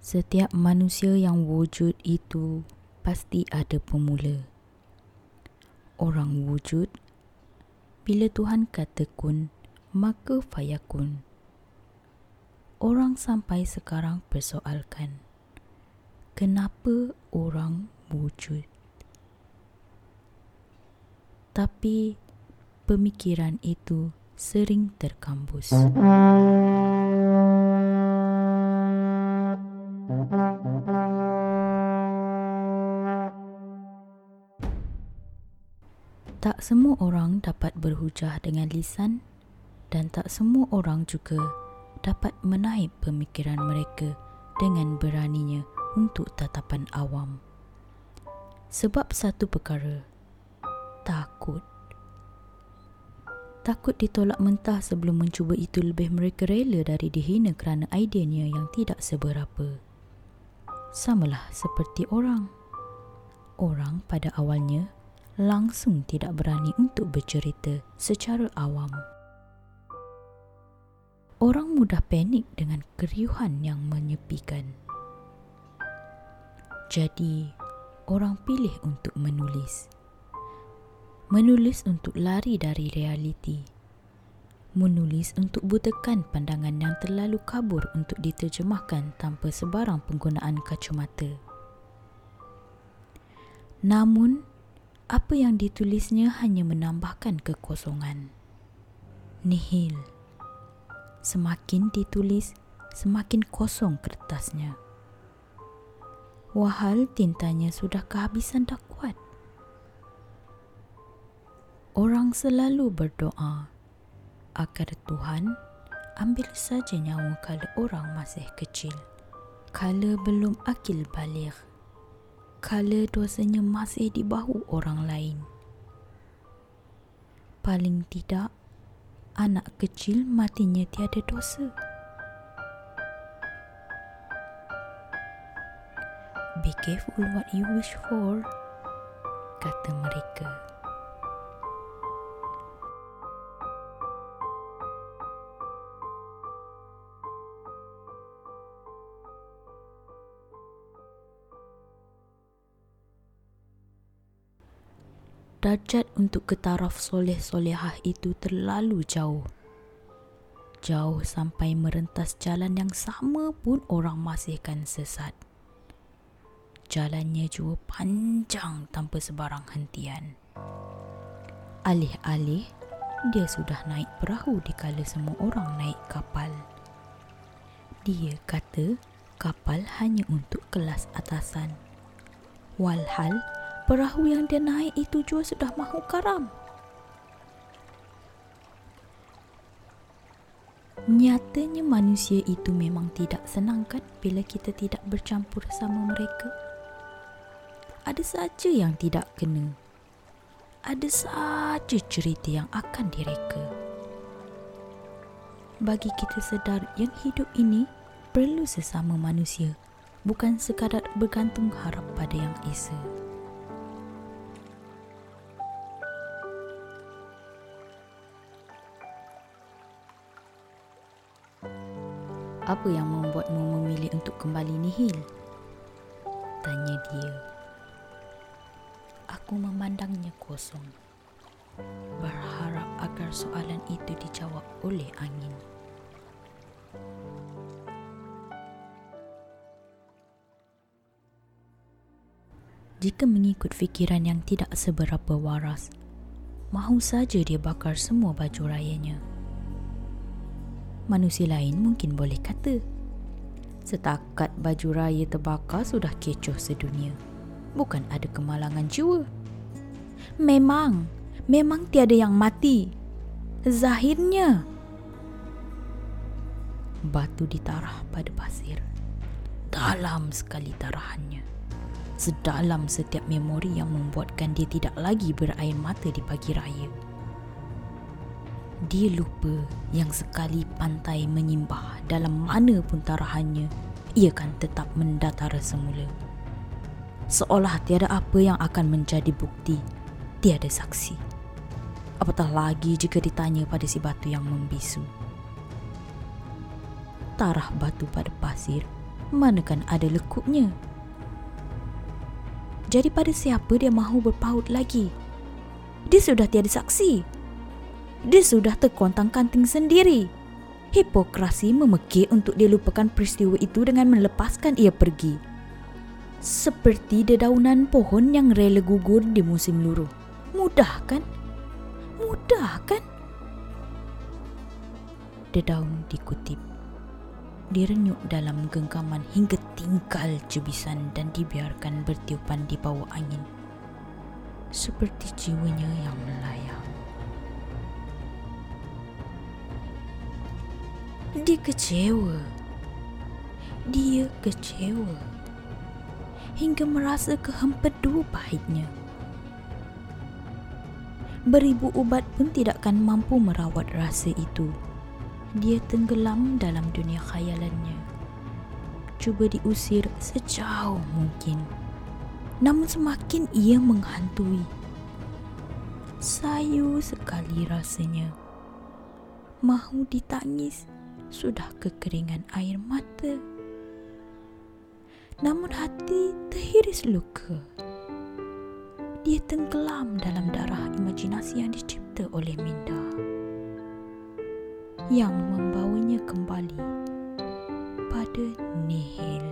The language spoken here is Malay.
Setiap manusia yang wujud itu pasti ada pemula. Orang wujud, bila Tuhan kata kun, maka fayakun. Orang sampai sekarang persoalkan, kenapa orang wujud? Tapi pemikiran itu sering terkambus. Semua orang dapat berhujah dengan lisan dan tak semua orang juga dapat menaip pemikiran mereka dengan beraninya untuk tatapan awam. Sebab satu perkara, takut. Takut ditolak mentah sebelum mencuba itu lebih mereka rela dari dihina kerana idenya yang tidak seberapa samalah seperti orang. Orang pada awalnya langsung tidak berani untuk bercerita secara awam. Orang mudah panik dengan keriuhan yang menyepikan. Jadi, orang pilih untuk menulis. Menulis untuk lari dari realiti menulis untuk butakan pandangan yang terlalu kabur untuk diterjemahkan tanpa sebarang penggunaan kacamata. Namun, apa yang ditulisnya hanya menambahkan kekosongan. Nihil. Semakin ditulis, semakin kosong kertasnya. Wahal tintanya sudah kehabisan dah kuat. Orang selalu berdoa agar Tuhan ambil saja nyawa kala orang masih kecil. Kala belum akil balik. Kala dosanya masih di bahu orang lain. Paling tidak, anak kecil matinya tiada dosa. Be careful what you wish for, kata mereka. Darjat untuk ke taraf soleh-solehah itu terlalu jauh. Jauh sampai merentas jalan yang sama pun orang masihkan sesat. Jalannya juga panjang tanpa sebarang hentian. Alih-alih, dia sudah naik perahu dikala semua orang naik kapal. Dia kata kapal hanya untuk kelas atasan. Walhal, perahu yang dia naik itu juga sudah mahu karam. Nyatanya manusia itu memang tidak senang kan bila kita tidak bercampur sama mereka. Ada saja yang tidak kena. Ada saja cerita yang akan direka. Bagi kita sedar yang hidup ini perlu sesama manusia, bukan sekadar bergantung harap pada yang esa. Apa yang membuatmu memilih untuk kembali nihil? Tanya dia. Aku memandangnya kosong. Berharap agar soalan itu dijawab oleh angin. Jika mengikut fikiran yang tidak seberapa waras, mahu saja dia bakar semua baju rayanya manusia lain mungkin boleh kata. Setakat baju raya terbakar sudah kecoh sedunia. Bukan ada kemalangan jiwa. Memang, memang tiada yang mati. Zahirnya. Batu ditarah pada pasir. Dalam sekali tarahannya. Sedalam setiap memori yang membuatkan dia tidak lagi berair mata di pagi raya dia lupa yang sekali pantai menyimbah dalam mana pun tarahannya, ia kan tetap mendatara semula. Seolah tiada apa yang akan menjadi bukti, tiada saksi. Apatah lagi jika ditanya pada si batu yang membisu. Tarah batu pada pasir manakan ada lekupnya. Jadi pada siapa dia mahu berpaut lagi? Dia sudah tiada saksi. Dia sudah terkontang kanting sendiri. Hipokrasi memekik untuk dia lupakan peristiwa itu dengan melepaskan ia pergi. Seperti dedaunan pohon yang rela gugur di musim luruh. Mudah kan? Mudah kan? Dedaun dikutip direnyuk dalam genggaman hingga tinggal jebisan dan dibiarkan bertiupan di bawah angin. Seperti jiwanya yang melayang. Dia kecewa. Dia kecewa. Hingga merasa kehempedu pahitnya. Beribu ubat pun tidak akan mampu merawat rasa itu dia tenggelam dalam dunia khayalannya. Cuba diusir sejauh mungkin. Namun semakin ia menghantui. Sayu sekali rasanya. Mahu ditangis, sudah kekeringan air mata. Namun hati terhiris luka. Dia tenggelam dalam darah imajinasi yang dicipta oleh Minda yang membawanya kembali pada nihil.